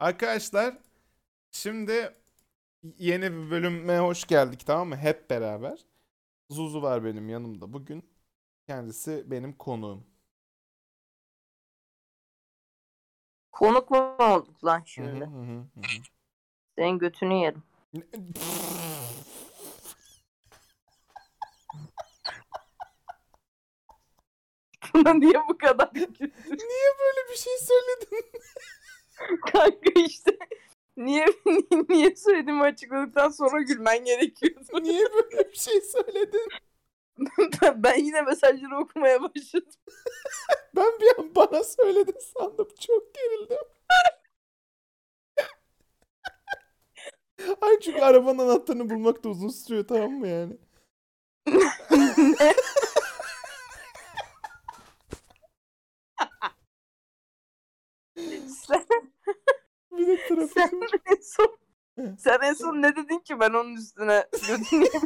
Arkadaşlar şimdi yeni bir bölüme hoş geldik tamam mı? Hep beraber. Zuzu var benim yanımda bugün. Kendisi benim konuğum. Konuk mu olduk lan hı şimdi? hı hı hı. Senin götünü yerim. Buna niye bu kadar? Niye böyle bir şey söyledin? Kanka işte. Niye niye söylediğimi açıkladıktan sonra gülmen gerekiyordu. Niye böyle bir şey söyledin? ben, ben yine mesajları okumaya başladım. Ben bir an bana söyledin sandım. Çok gerildim. Ay çünkü arabanın anahtarını bulmak da uzun sürüyor tamam mı yani? sen, Bir de trafik sen en son sen en son ne dedin ki ben onun üstüne götünü.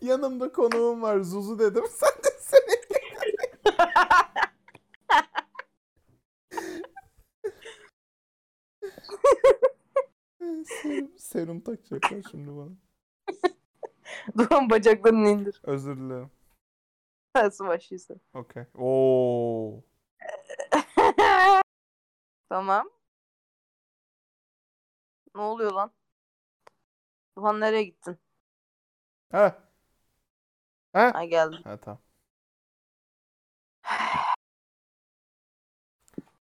Yanımda konuğum var Zuzu dedim. Sen de seni. serum, serum takacaklar şimdi bana. Duran bacaklarını indir. Özür dilerim. Nasıl başlıyorsun? Okey. Oo. Tamam. Ne oluyor lan? Duhan nereye gittin? Ha. Ha. Ha geldim. Ha tamam.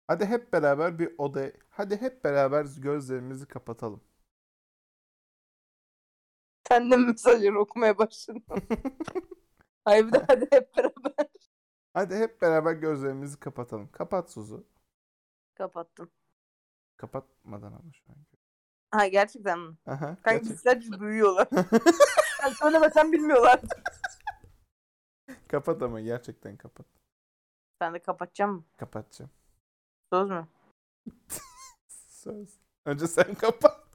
Hadi hep beraber bir odaya, hadi hep beraber gözlerimizi kapatalım. Sen de mesajları okumaya başladın? Hayır bir de hadi hep beraber. Hadi hep beraber gözlerimizi kapatalım. Kapat Suzu. Kapattım. Kapatmadan ama şu an. Ha gerçekten mi? Aha. Kanka gerçek- biz sadece duyuyorlar. Sen söylemesen bilmiyorlar. kapat ama gerçekten kapat. Ben de kapatacağım mı? Kapatacağım. Söz mü? Söz. Önce sen kapat.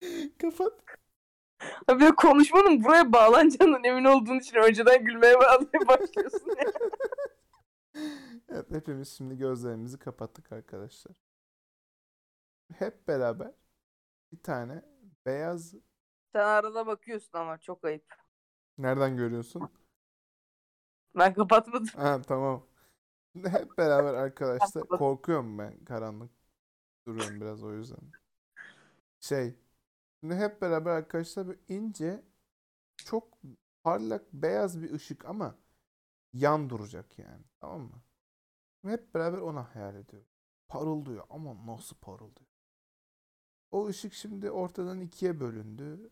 kapat. De konuşmanın buraya bağlanacağından emin olduğun için önceden gülmeye başlıyorsun ya. Hepimiz şimdi gözlerimizi kapattık arkadaşlar. Hep beraber bir tane beyaz Sen arada bakıyorsun ama çok ayıp. nereden görüyorsun? Ben kapatmadım. Ha tamam. Şimdi hep beraber arkadaşlar korkuyorum ben karanlık duruyorum biraz o yüzden. Şey şimdi hep beraber arkadaşlar bir ince çok parlak beyaz bir ışık ama yan duracak yani tamam mı? Hep beraber onu hayal ediyorum. Parıldıyor ama nasıl parıldıyor? O ışık şimdi ortadan ikiye bölündü.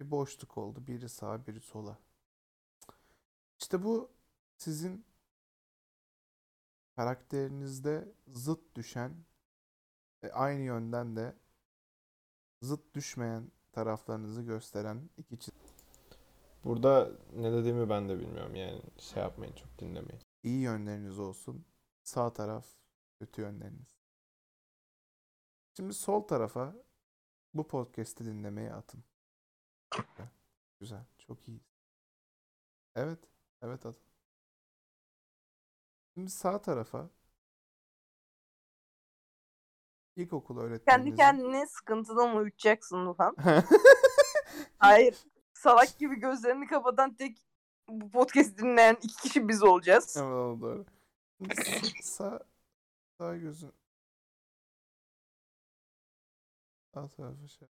Bir boşluk oldu. Biri sağa, biri sola. İşte bu sizin karakterinizde zıt düşen ve aynı yönden de zıt düşmeyen taraflarınızı gösteren iki çizgi. Burada ne dediğimi ben de bilmiyorum yani şey yapmayın çok dinlemeyin. İyi yönleriniz olsun. Sağ taraf kötü yönleriniz. Şimdi sol tarafa bu podcast'i dinlemeye atın. Güzel. Güzel. Çok iyi. Evet. Evet atın. Şimdi sağ tarafa ilkokul Kendi öğretmeninizin kendini sıkıntıdan uyutacaksın Duhan. Hayır. Salak gibi gözlerini kapatan tek bu podcast dinleyen iki kişi biz olacağız. Evet doğru. Sağ, sağ gözün sağ tarafı şey.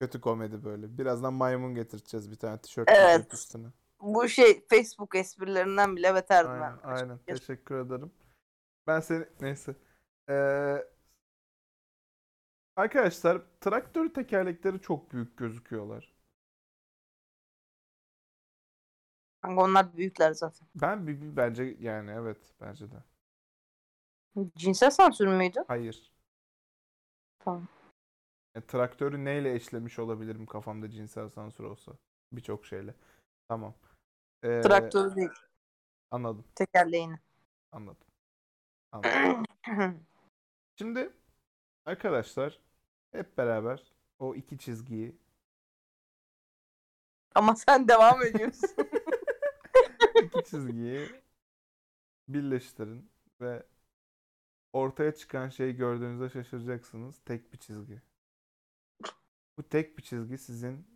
Kötü komedi böyle. Birazdan maymun getireceğiz bir tane tişört Evet. üstüne. Bu şey Facebook esprilerinden bile beterdi Aynen, ben. aynen. Teşekkür ederim. Ben seni neyse. Ee, arkadaşlar traktör tekerlekleri çok büyük gözüküyorlar. Kanka onlar büyükler zaten. Ben bir, bir- bence yani evet bence de. Cinsel sansür müydü? Hayır. Tamam. E, traktörü neyle eşlemiş olabilirim kafamda cinsel sansür olsa? Birçok şeyle. Tamam. Ee, Traktör değil. Anladım. Tekerleğini. Anladım. Anladım. Şimdi arkadaşlar hep beraber o iki çizgiyi Ama sen devam ediyorsun. İki çizgiyi birleştirin ve ortaya çıkan şeyi gördüğünüzde şaşıracaksınız. Tek bir çizgi. Bu tek bir çizgi sizin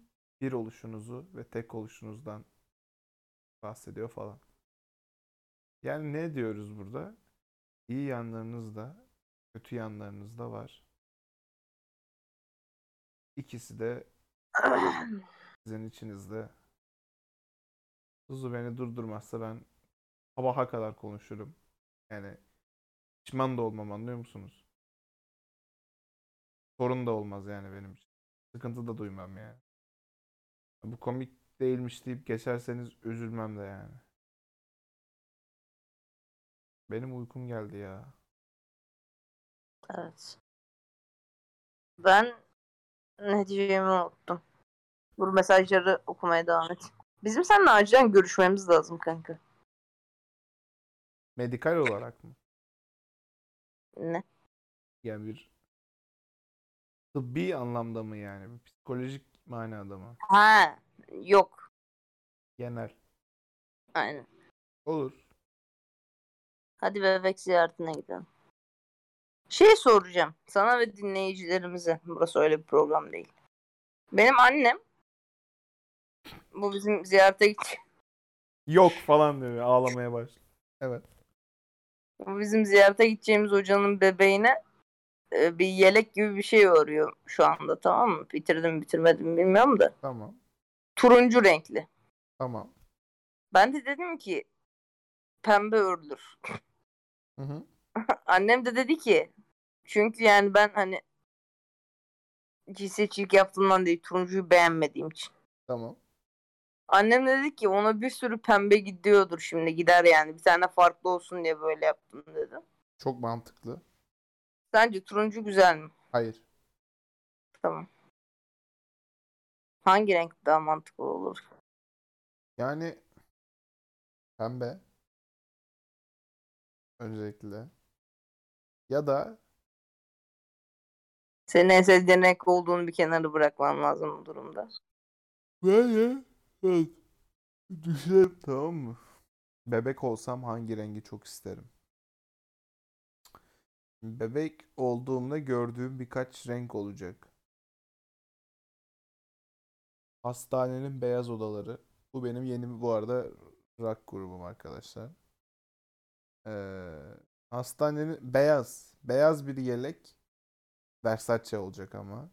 bir oluşunuzu ve tek oluşunuzdan bahsediyor falan. Yani ne diyoruz burada? İyi yanlarınız da, kötü yanlarınız da var. İkisi de sizin içinizde. Zuzu beni durdurmazsa ben sabaha kadar konuşurum. Yani pişman da olmam anlıyor musunuz? Sorun da olmaz yani benim için. Sıkıntı da duymam yani. Bu komik değilmiş deyip geçerseniz üzülmem de yani. Benim uykum geldi ya. Evet. Ben ne diyeceğimi unuttum. Dur mesajları okumaya devam et. Bizim seninle acilen görüşmemiz lazım kanka. Medikal olarak mı? Ne? Yani bir tıbbi anlamda mı yani? Bir psikolojik manada mı? Ha, yok. Genel. Aynen. Olur. Hadi bebek ziyaretine gidelim. Şey soracağım sana ve dinleyicilerimize. Burası öyle bir program değil. Benim annem bu bizim ziyarete git Yok falan diyor. Ağlamaya başlıyor. Evet. bu bizim ziyarete gideceğimiz hocanın bebeğine e, bir yelek gibi bir şey örüyor şu anda tamam mı? Bitirdim bitirmedim mi bilmiyorum da. Tamam. Turuncu renkli. Tamam. Ben de dedim ki pembe örülür. Hı hı. Annem de dedi ki çünkü yani ben hani cinsiyetçilik yaptığımdan değil turuncuyu beğenmediğim için. Tamam. Annem de dedi ki ona bir sürü pembe gidiyordur şimdi gider yani bir tane farklı olsun diye böyle yaptım dedi. Çok mantıklı. Sence turuncu güzel mi? Hayır. Tamam. Hangi renk daha mantıklı olur? Yani pembe öncelikle ya da Senin en sevdiğin olduğunu bir kenara bırakman lazım bu durumda. böyle bak düşünelim tamam mı? Bebek olsam hangi rengi çok isterim? Bebek olduğumda gördüğüm birkaç renk olacak. Hastanenin beyaz odaları. Bu benim yeni bu arada rock grubum arkadaşlar. Ee, hastanenin beyaz. Beyaz bir yelek. Versace olacak ama.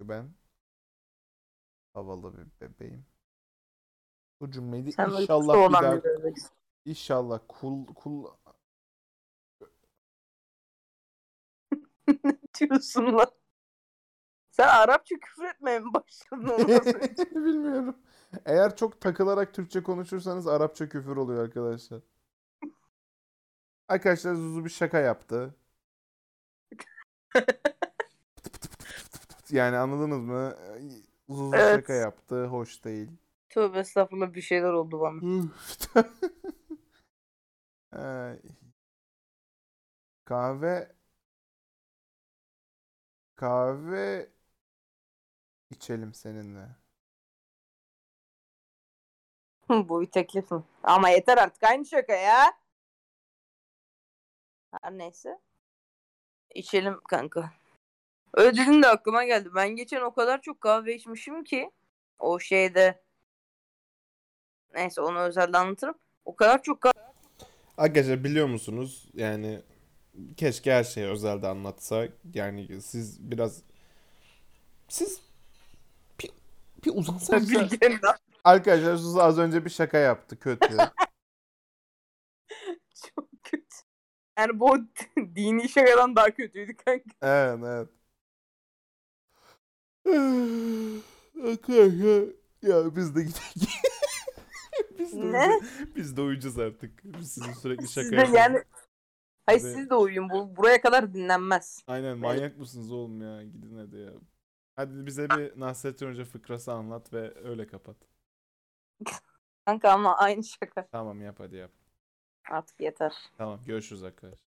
Ben havalı bir bebeğim. Bu cümleyi Sen inşallah bir daha bir. İnşallah kul kul ne diyorsun lan? Sen Arapça küfür etmeye mi başladın bilmiyorum. Eğer çok takılarak Türkçe konuşursanız Arapça küfür oluyor arkadaşlar. Arkadaşlar Zuzu bir şaka yaptı. Yani anladınız mı? Zuzu Evet. şaka yaptı. Hoş değil. Tövbe estağfurullah bir şeyler oldu bana. Ay. kahve kahve içelim seninle. Bu bir teklifim. Ama yeter artık aynı şaka ya. Her neyse. İçelim kanka. Öyle dedin de aklıma geldi. Ben geçen o kadar çok kahve içmişim ki o şeyde neyse onu özelde anlatırım. O kadar çok kahve Arkadaşlar biliyor musunuz? Yani keşke her şeyi özelde anlatsak. Yani siz biraz siz bir, bir uzansanız. Arkadaşlar Zuzu az önce bir şaka yaptı. Kötü. çok kötü. Yani bu dini şakadan daha kötüydü kanka. Evet evet. Arkadaşlar ya biz de gidelim. biz de, Ne? uyuyacağız- biz de uyuyacağız artık. Biz sizin sürekli şaka Siz de yani Hayır Ve- siz de uyuyun. Bu, buraya kadar dinlenmez. Aynen manyak mısınız oğlum ya? Gidin hadi ya. Hadi bize bir Nasrettin Hoca fıkrası anlat ve öyle kapat. Kanka ama aynı şaka. Tamam yap hadi yap. Artık yeter. Tamam görüşürüz arkadaşlar.